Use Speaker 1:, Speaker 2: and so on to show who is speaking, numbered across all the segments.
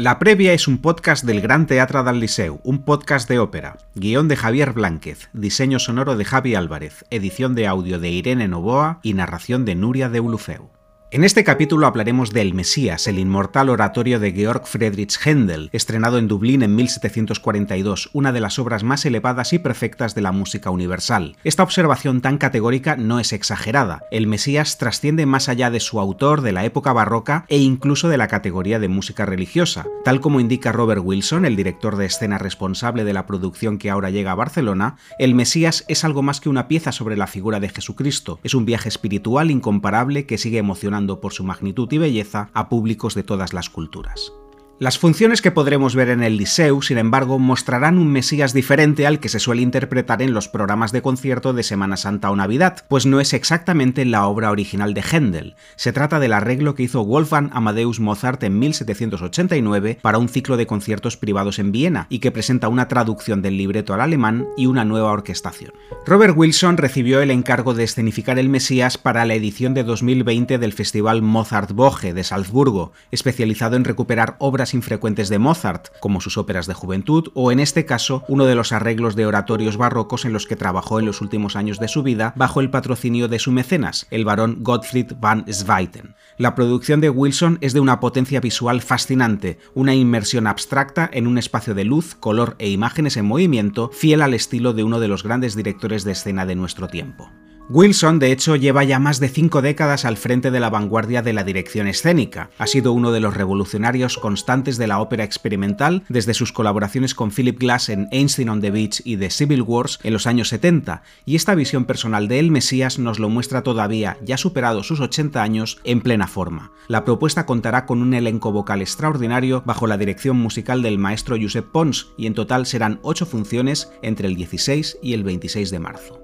Speaker 1: La previa es un podcast del Gran Teatre del Liceu, un podcast de ópera. Guión de Javier Blánquez, diseño sonoro de Javi Álvarez, edición de audio de Irene Novoa y narración de Nuria de Ulufeu. En este capítulo hablaremos del Mesías, el inmortal oratorio de Georg Friedrich Händel, estrenado en Dublín en 1742, una de las obras más elevadas y perfectas de la música universal. Esta observación tan categórica no es exagerada. El Mesías trasciende más allá de su autor, de la época barroca e incluso de la categoría de música religiosa. Tal como indica Robert Wilson, el director de escena responsable de la producción que ahora llega a Barcelona, el Mesías es algo más que una pieza sobre la figura de Jesucristo. Es un viaje espiritual incomparable que sigue emocionando por su magnitud y belleza a públicos de todas las culturas. Las funciones que podremos ver en el Liceu, sin embargo, mostrarán un Mesías diferente al que se suele interpretar en los programas de concierto de Semana Santa o Navidad, pues no es exactamente la obra original de Händel. Se trata del arreglo que hizo Wolfgang Amadeus Mozart en 1789 para un ciclo de conciertos privados en Viena y que presenta una traducción del libreto al alemán y una nueva orquestación. Robert Wilson recibió el encargo de escenificar el Mesías para la edición de 2020 del Festival Mozart Boge de Salzburgo, especializado en recuperar obras infrecuentes de Mozart, como sus óperas de juventud, o en este caso, uno de los arreglos de oratorios barrocos en los que trabajó en los últimos años de su vida bajo el patrocinio de su mecenas, el barón Gottfried van Sweiten. La producción de Wilson es de una potencia visual fascinante, una inmersión abstracta en un espacio de luz, color e imágenes en movimiento, fiel al estilo de uno de los grandes directores de escena de nuestro tiempo. Wilson, de hecho, lleva ya más de cinco décadas al frente de la vanguardia de la dirección escénica. Ha sido uno de los revolucionarios constantes de la ópera experimental desde sus colaboraciones con Philip Glass en Einstein on the Beach y The Civil Wars en los años 70, y esta visión personal de El Mesías nos lo muestra todavía, ya superado sus 80 años, en plena forma. La propuesta contará con un elenco vocal extraordinario bajo la dirección musical del maestro Josep Pons, y en total serán ocho funciones entre el 16 y el 26 de marzo.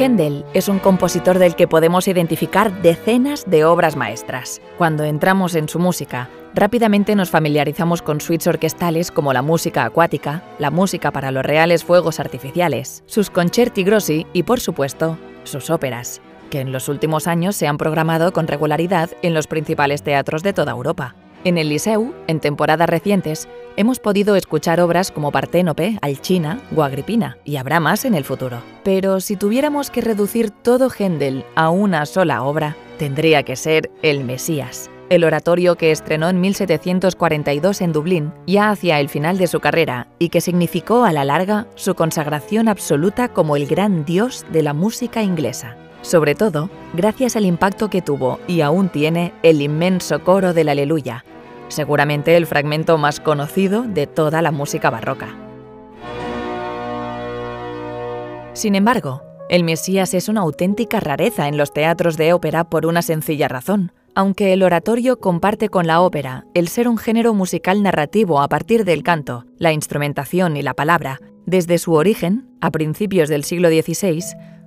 Speaker 2: Händel es un compositor del que podemos identificar decenas de obras maestras. Cuando entramos en su música, rápidamente nos familiarizamos con suites orquestales como la música acuática, la música para los reales fuegos artificiales, sus concerti grossi y, por supuesto, sus óperas, que en los últimos años se han programado con regularidad en los principales teatros de toda Europa. En el Liceu, en temporadas recientes, hemos podido escuchar obras como Parténope, Alchina o Agripina, y habrá más en el futuro. Pero si tuviéramos que reducir todo Händel a una sola obra, tendría que ser El Mesías, el oratorio que estrenó en 1742 en Dublín, ya hacia el final de su carrera, y que significó a la larga su consagración absoluta como el gran dios de la música inglesa sobre todo gracias al impacto que tuvo y aún tiene el inmenso coro del Aleluya, seguramente el fragmento más conocido de toda la música barroca. Sin embargo, el Mesías es una auténtica rareza en los teatros de ópera por una sencilla razón. Aunque el oratorio comparte con la ópera el ser un género musical narrativo a partir del canto, la instrumentación y la palabra, desde su origen, a principios del siglo XVI,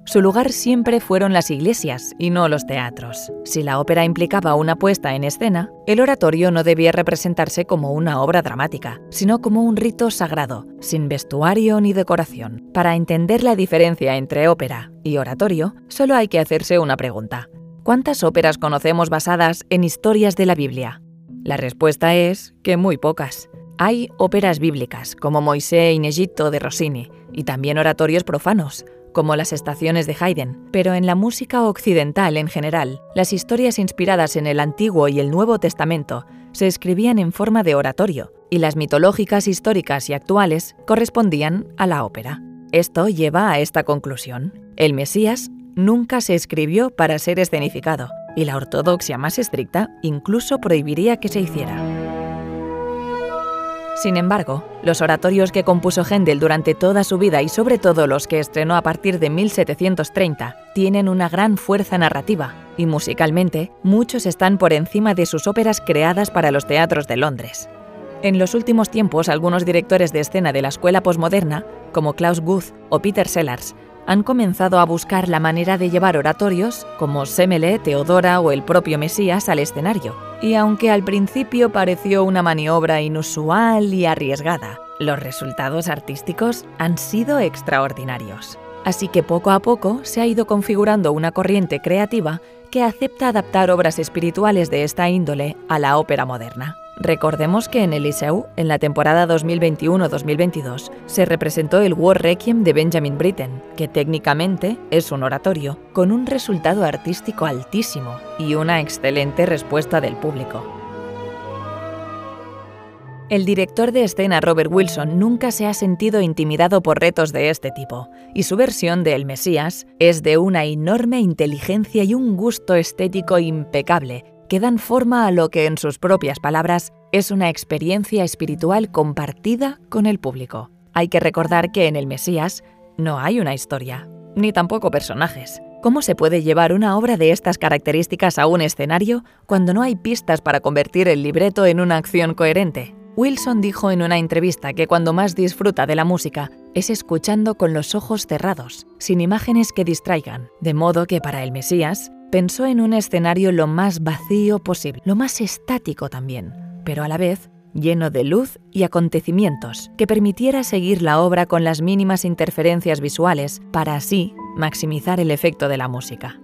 Speaker 2: su lugar siempre fueron las iglesias y no los teatros. Si la ópera implicaba una puesta en escena, el oratorio no debía representarse como una obra dramática, sino como un rito sagrado, sin vestuario ni decoración. Para entender la diferencia entre ópera y oratorio, solo hay que hacerse una pregunta. ¿Cuántas óperas conocemos basadas en historias de la Biblia? La respuesta es que muy pocas. Hay óperas bíblicas, como Moisés en Egipto de Rossini, y también oratorios profanos, como las estaciones de Haydn, pero en la música occidental en general, las historias inspiradas en el Antiguo y el Nuevo Testamento se escribían en forma de oratorio, y las mitológicas históricas y actuales correspondían a la ópera. Esto lleva a esta conclusión. El Mesías nunca se escribió para ser escenificado, y la ortodoxia más estricta incluso prohibiría que se hiciera. Sin embargo, los oratorios que compuso Händel durante toda su vida y sobre todo los que estrenó a partir de 1730 tienen una gran fuerza narrativa y musicalmente muchos están por encima de sus óperas creadas para los teatros de Londres. En los últimos tiempos, algunos directores de escena de la escuela posmoderna, como Klaus Guth o Peter Sellars, han comenzado a buscar la manera de llevar oratorios como Semele, Teodora o el propio Mesías al escenario. Y aunque al principio pareció una maniobra inusual y arriesgada, los resultados artísticos han sido extraordinarios. Así que poco a poco se ha ido configurando una corriente creativa que acepta adaptar obras espirituales de esta índole a la ópera moderna. Recordemos que en el Liceu, en la temporada 2021-2022, se representó el War Requiem de Benjamin Britten, que técnicamente es un oratorio, con un resultado artístico altísimo y una excelente respuesta del público. El director de escena Robert Wilson nunca se ha sentido intimidado por retos de este tipo, y su versión de El Mesías es de una enorme inteligencia y un gusto estético impecable que dan forma a lo que en sus propias palabras es una experiencia espiritual compartida con el público. Hay que recordar que en el Mesías no hay una historia, ni tampoco personajes. ¿Cómo se puede llevar una obra de estas características a un escenario cuando no hay pistas para convertir el libreto en una acción coherente? Wilson dijo en una entrevista que cuando más disfruta de la música es escuchando con los ojos cerrados, sin imágenes que distraigan, de modo que para el Mesías pensó en un escenario lo más vacío posible, lo más estático también, pero a la vez lleno de luz y acontecimientos, que permitiera seguir la obra con las mínimas interferencias visuales para así maximizar el efecto de la música.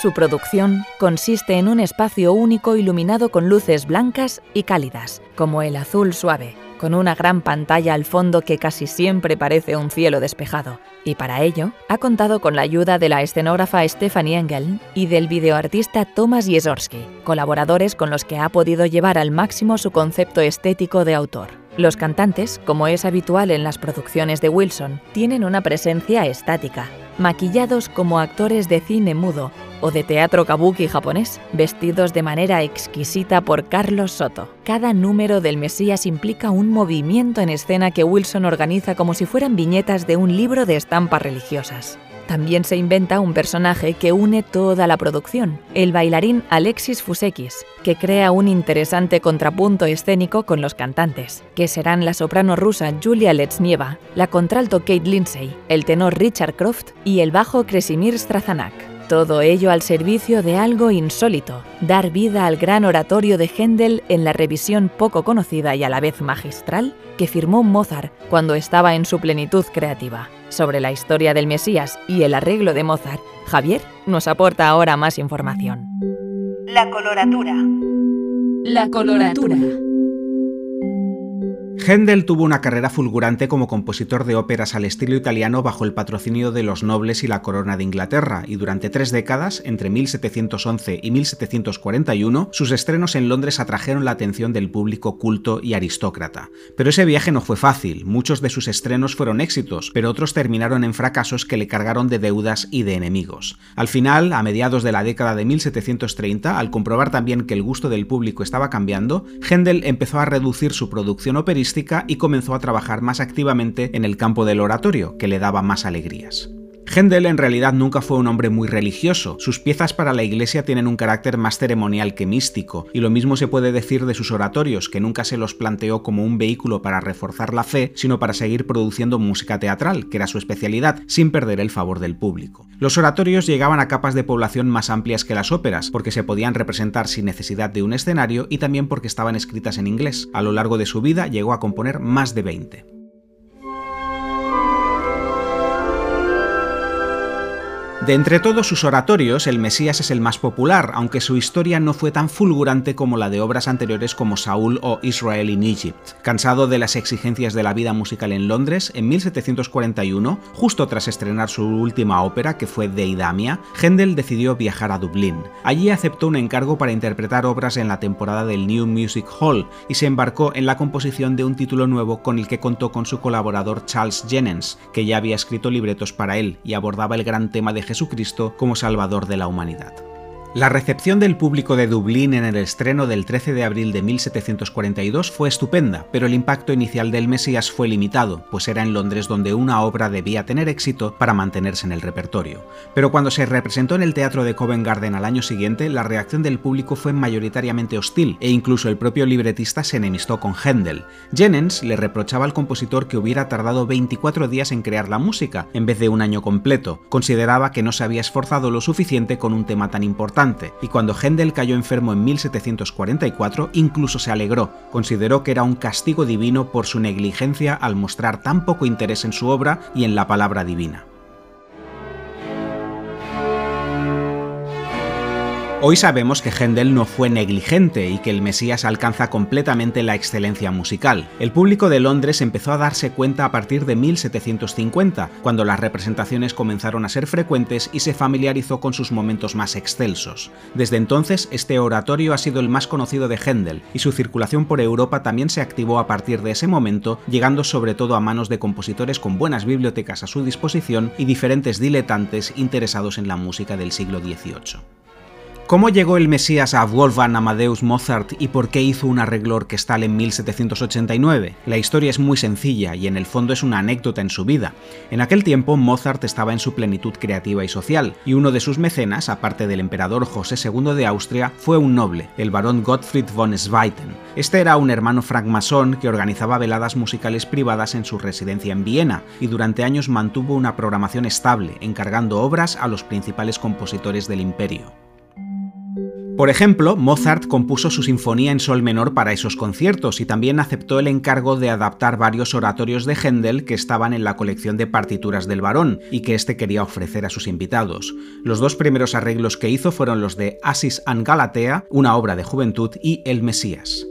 Speaker 2: Su producción consiste en un espacio único iluminado con luces blancas y cálidas, como el azul suave, con una gran pantalla al fondo que casi siempre parece un cielo despejado, y para ello ha contado con la ayuda de la escenógrafa Stephanie Engel y del videoartista Thomas Jesorski, colaboradores con los que ha podido llevar al máximo su concepto estético de autor. Los cantantes, como es habitual en las producciones de Wilson, tienen una presencia estática, maquillados como actores de cine mudo o de teatro kabuki japonés, vestidos de manera exquisita por Carlos Soto. Cada número del Mesías implica un movimiento en escena que Wilson organiza como si fueran viñetas de un libro de estampas religiosas. También se inventa un personaje que une toda la producción, el bailarín Alexis Fusekis, que crea un interesante contrapunto escénico con los cantantes, que serán la soprano rusa Julia Letsnieva, la contralto Kate Lindsay, el tenor Richard Croft y el bajo Kresimir Strazanak. Todo ello al servicio de algo insólito, dar vida al gran oratorio de Händel en la revisión poco conocida y a la vez magistral que firmó Mozart cuando estaba en su plenitud creativa. Sobre la historia del Mesías y el arreglo de Mozart, Javier nos aporta ahora más información.
Speaker 3: La coloratura.
Speaker 2: La coloratura.
Speaker 1: Händel tuvo una carrera fulgurante como compositor de óperas al estilo italiano bajo el patrocinio de los nobles y la corona de Inglaterra, y durante tres décadas, entre 1711 y 1741, sus estrenos en Londres atrajeron la atención del público culto y aristócrata. Pero ese viaje no fue fácil, muchos de sus estrenos fueron éxitos, pero otros terminaron en fracasos que le cargaron de deudas y de enemigos. Al final, a mediados de la década de 1730, al comprobar también que el gusto del público estaba cambiando, Händel empezó a reducir su producción operística y comenzó a trabajar más activamente en el campo del oratorio, que le daba más alegrías. Händel en realidad nunca fue un hombre muy religioso, sus piezas para la iglesia tienen un carácter más ceremonial que místico, y lo mismo se puede decir de sus oratorios, que nunca se los planteó como un vehículo para reforzar la fe, sino para seguir produciendo música teatral, que era su especialidad, sin perder el favor del público. Los oratorios llegaban a capas de población más amplias que las óperas, porque se podían representar sin necesidad de un escenario y también porque estaban escritas en inglés. A lo largo de su vida llegó a componer más de 20. De entre todos sus oratorios, el Mesías es el más popular, aunque su historia no fue tan fulgurante como la de obras anteriores como Saúl o Israel in Egypt. Cansado de las exigencias de la vida musical en Londres, en 1741, justo tras estrenar su última ópera, que fue Deidamia, Händel decidió viajar a Dublín. Allí aceptó un encargo para interpretar obras en la temporada del New Music Hall y se embarcó en la composición de un título nuevo con el que contó con su colaborador Charles Jennens, que ya había escrito libretos para él y abordaba el gran tema de Jesucristo como Salvador de la humanidad. La recepción del público de Dublín en el estreno del 13 de abril de 1742 fue estupenda, pero el impacto inicial del Mesías fue limitado, pues era en Londres donde una obra debía tener éxito para mantenerse en el repertorio. Pero cuando se representó en el teatro de Covent Garden al año siguiente, la reacción del público fue mayoritariamente hostil, e incluso el propio libretista se enemistó con Händel. Jennens le reprochaba al compositor que hubiera tardado 24 días en crear la música, en vez de un año completo. Consideraba que no se había esforzado lo suficiente con un tema tan importante y cuando Händel cayó enfermo en 1744 incluso se alegró, consideró que era un castigo divino por su negligencia al mostrar tan poco interés en su obra y en la palabra divina. Hoy sabemos que Händel no fue negligente y que el Mesías alcanza completamente la excelencia musical. El público de Londres empezó a darse cuenta a partir de 1750, cuando las representaciones comenzaron a ser frecuentes y se familiarizó con sus momentos más excelsos. Desde entonces, este oratorio ha sido el más conocido de Händel y su circulación por Europa también se activó a partir de ese momento, llegando sobre todo a manos de compositores con buenas bibliotecas a su disposición y diferentes diletantes interesados en la música del siglo XVIII. ¿Cómo llegó el Mesías a Wolfgang Amadeus Mozart y por qué hizo un arreglo orquestal en 1789? La historia es muy sencilla y en el fondo es una anécdota en su vida. En aquel tiempo Mozart estaba en su plenitud creativa y social, y uno de sus mecenas, aparte del emperador José II de Austria, fue un noble, el barón Gottfried von Zweiten. Este era un hermano francmasón que organizaba veladas musicales privadas en su residencia en Viena y durante años mantuvo una programación estable, encargando obras a los principales compositores del imperio. Por ejemplo, Mozart compuso su sinfonía en sol menor para esos conciertos y también aceptó el encargo de adaptar varios oratorios de Händel que estaban en la colección de partituras del barón y que éste quería ofrecer a sus invitados. Los dos primeros arreglos que hizo fueron los de Asis and Galatea, una obra de juventud, y El Mesías.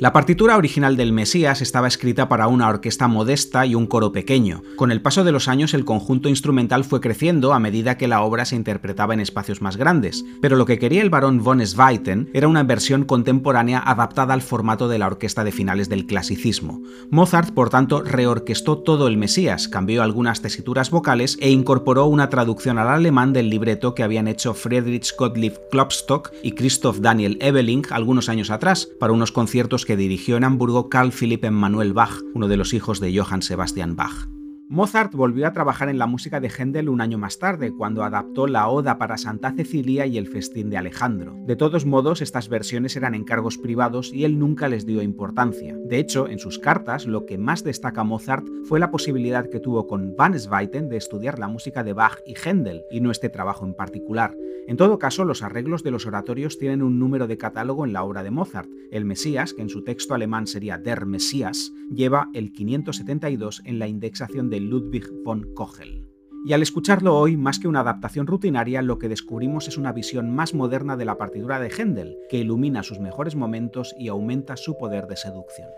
Speaker 1: La partitura original del Mesías estaba escrita para una orquesta modesta y un coro pequeño. Con el paso de los años el conjunto instrumental fue creciendo a medida que la obra se interpretaba en espacios más grandes, pero lo que quería el barón von Zweiten era una versión contemporánea adaptada al formato de la orquesta de finales del clasicismo. Mozart, por tanto, reorquestó todo el Mesías, cambió algunas tesituras vocales e incorporó una traducción al alemán del libreto que habían hecho Friedrich Gottlieb Klopstock y Christoph Daniel Ebeling algunos años atrás para unos conciertos dirigió en Hamburgo Carl Philipp Emanuel Bach, uno de los hijos de Johann Sebastian Bach. Mozart volvió a trabajar en la música de Händel un año más tarde, cuando adaptó la Oda para Santa Cecilia y el Festín de Alejandro. De todos modos, estas versiones eran encargos privados y él nunca les dio importancia. De hecho, en sus cartas, lo que más destaca Mozart fue la posibilidad que tuvo con Van Sweiten de estudiar la música de Bach y Händel, y no este trabajo en particular. En todo caso, los arreglos de los oratorios tienen un número de catálogo en la obra de Mozart. El Mesías, que en su texto alemán sería Der Messias, lleva el 572 en la indexación de Ludwig von Kogel. Y al escucharlo hoy, más que una adaptación rutinaria, lo que descubrimos es una visión más moderna de la partitura de Händel, que ilumina sus mejores momentos y aumenta su poder de seducción.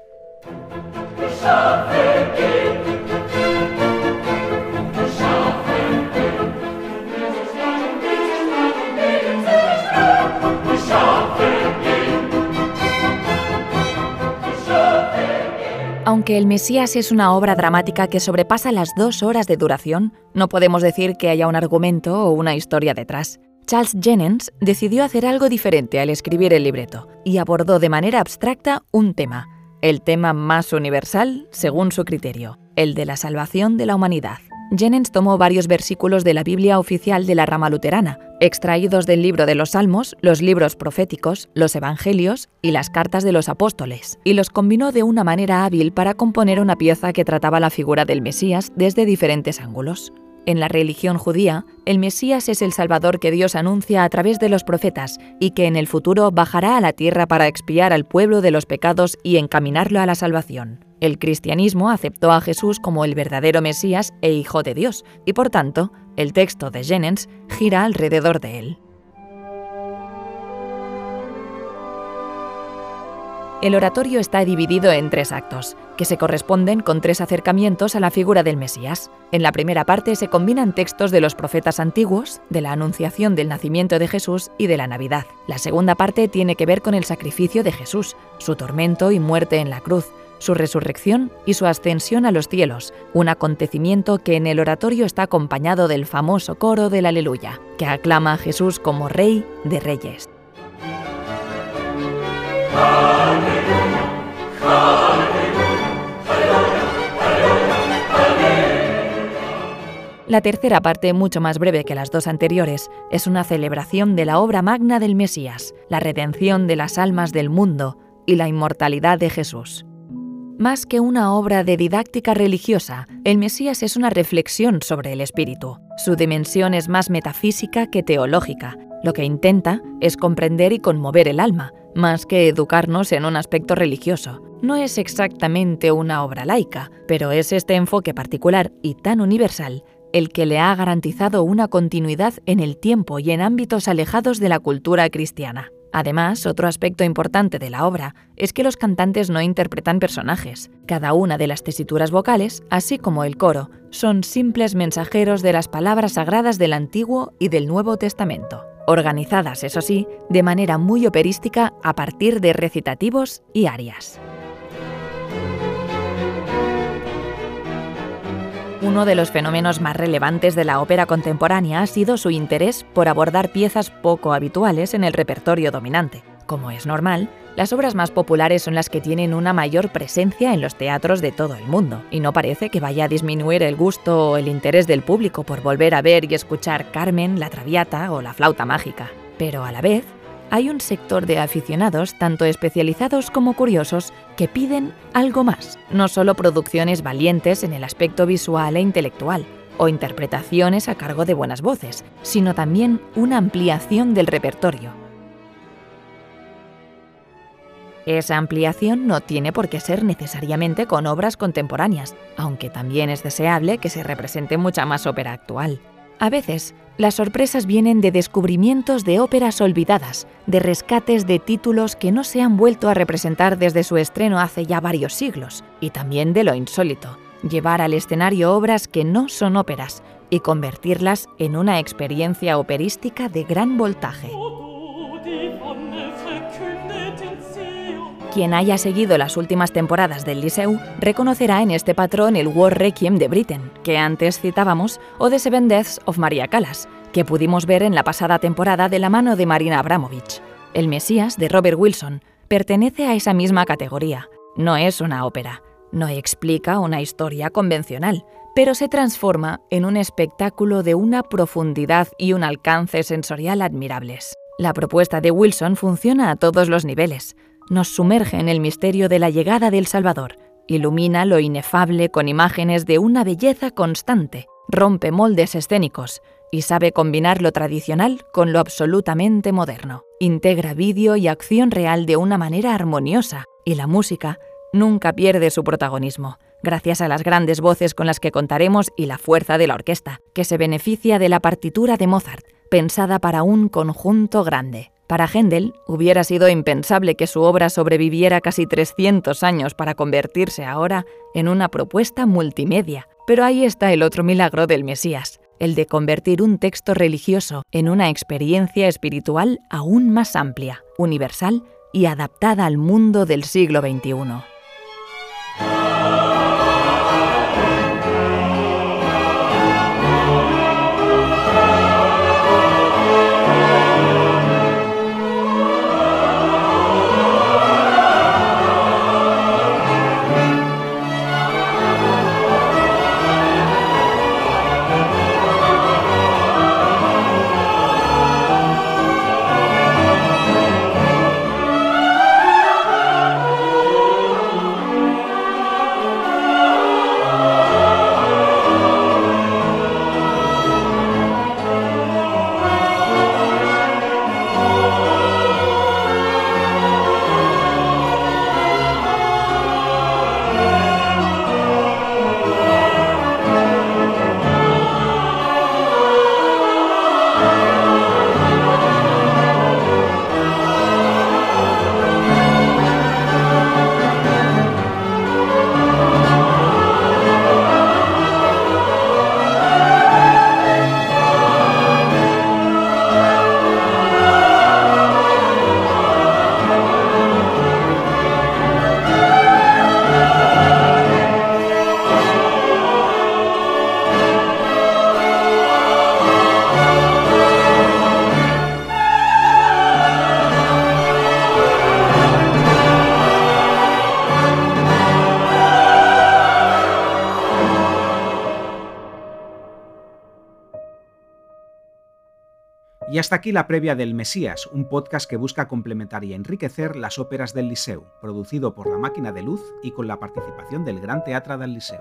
Speaker 2: Aunque El Mesías es una obra dramática que sobrepasa las dos horas de duración, no podemos decir que haya un argumento o una historia detrás. Charles Jennens decidió hacer algo diferente al escribir el libreto y abordó de manera abstracta un tema, el tema más universal según su criterio, el de la salvación de la humanidad. Jennens tomó varios versículos de la Biblia oficial de la rama luterana, extraídos del libro de los Salmos, los libros proféticos, los Evangelios y las cartas de los apóstoles, y los combinó de una manera hábil para componer una pieza que trataba la figura del Mesías desde diferentes ángulos. En la religión judía, el Mesías es el Salvador que Dios anuncia a través de los profetas y que en el futuro bajará a la tierra para expiar al pueblo de los pecados y encaminarlo a la salvación. El cristianismo aceptó a Jesús como el verdadero Mesías e Hijo de Dios, y por tanto, el texto de Jennens gira alrededor de él. El oratorio está dividido en tres actos, que se corresponden con tres acercamientos a la figura del Mesías. En la primera parte se combinan textos de los profetas antiguos, de la anunciación del nacimiento de Jesús y de la Navidad. La segunda parte tiene que ver con el sacrificio de Jesús, su tormento y muerte en la cruz, su resurrección y su ascensión a los cielos, un acontecimiento que en el oratorio está acompañado del famoso coro del Aleluya, que aclama a Jesús como Rey de Reyes. La tercera parte, mucho más breve que las dos anteriores, es una celebración de la obra magna del Mesías, la redención de las almas del mundo y la inmortalidad de Jesús. Más que una obra de didáctica religiosa, el Mesías es una reflexión sobre el espíritu. Su dimensión es más metafísica que teológica. Lo que intenta es comprender y conmover el alma, más que educarnos en un aspecto religioso. No es exactamente una obra laica, pero es este enfoque particular y tan universal el que le ha garantizado una continuidad en el tiempo y en ámbitos alejados de la cultura cristiana. Además, otro aspecto importante de la obra es que los cantantes no interpretan personajes. Cada una de las tesituras vocales, así como el coro, son simples mensajeros de las palabras sagradas del Antiguo y del Nuevo Testamento, organizadas, eso sí, de manera muy operística a partir de recitativos y arias. Uno de los fenómenos más relevantes de la ópera contemporánea ha sido su interés por abordar piezas poco habituales en el repertorio dominante. Como es normal, las obras más populares son las que tienen una mayor presencia en los teatros de todo el mundo, y no parece que vaya a disminuir el gusto o el interés del público por volver a ver y escuchar Carmen, la Traviata o la Flauta Mágica. Pero a la vez, hay un sector de aficionados, tanto especializados como curiosos, que piden algo más, no solo producciones valientes en el aspecto visual e intelectual, o interpretaciones a cargo de buenas voces, sino también una ampliación del repertorio. Esa ampliación no tiene por qué ser necesariamente con obras contemporáneas, aunque también es deseable que se represente mucha más ópera actual. A veces, las sorpresas vienen de descubrimientos de óperas olvidadas, de rescates de títulos que no se han vuelto a representar desde su estreno hace ya varios siglos, y también de lo insólito, llevar al escenario obras que no son óperas y convertirlas en una experiencia operística de gran voltaje. Quien haya seguido las últimas temporadas del Liceu reconocerá en este patrón el War Requiem de Britten, que antes citábamos, o The Seven Deaths of Maria Callas, que pudimos ver en la pasada temporada de la mano de Marina Abramovich. El Mesías, de Robert Wilson, pertenece a esa misma categoría. No es una ópera, no explica una historia convencional, pero se transforma en un espectáculo de una profundidad y un alcance sensorial admirables. La propuesta de Wilson funciona a todos los niveles, nos sumerge en el misterio de la llegada del Salvador, ilumina lo inefable con imágenes de una belleza constante, rompe moldes escénicos y sabe combinar lo tradicional con lo absolutamente moderno. Integra vídeo y acción real de una manera armoniosa y la música nunca pierde su protagonismo, gracias a las grandes voces con las que contaremos y la fuerza de la orquesta, que se beneficia de la partitura de Mozart, pensada para un conjunto grande. Para Händel hubiera sido impensable que su obra sobreviviera casi 300 años para convertirse ahora en una propuesta multimedia. Pero ahí está el otro milagro del Mesías, el de convertir un texto religioso en una experiencia espiritual aún más amplia, universal y adaptada al mundo del siglo XXI.
Speaker 1: Hasta aquí la previa del Mesías, un podcast que busca complementar y enriquecer las óperas del Liceu, producido por La Máquina de Luz y con la participación del Gran Teatre del Liceu.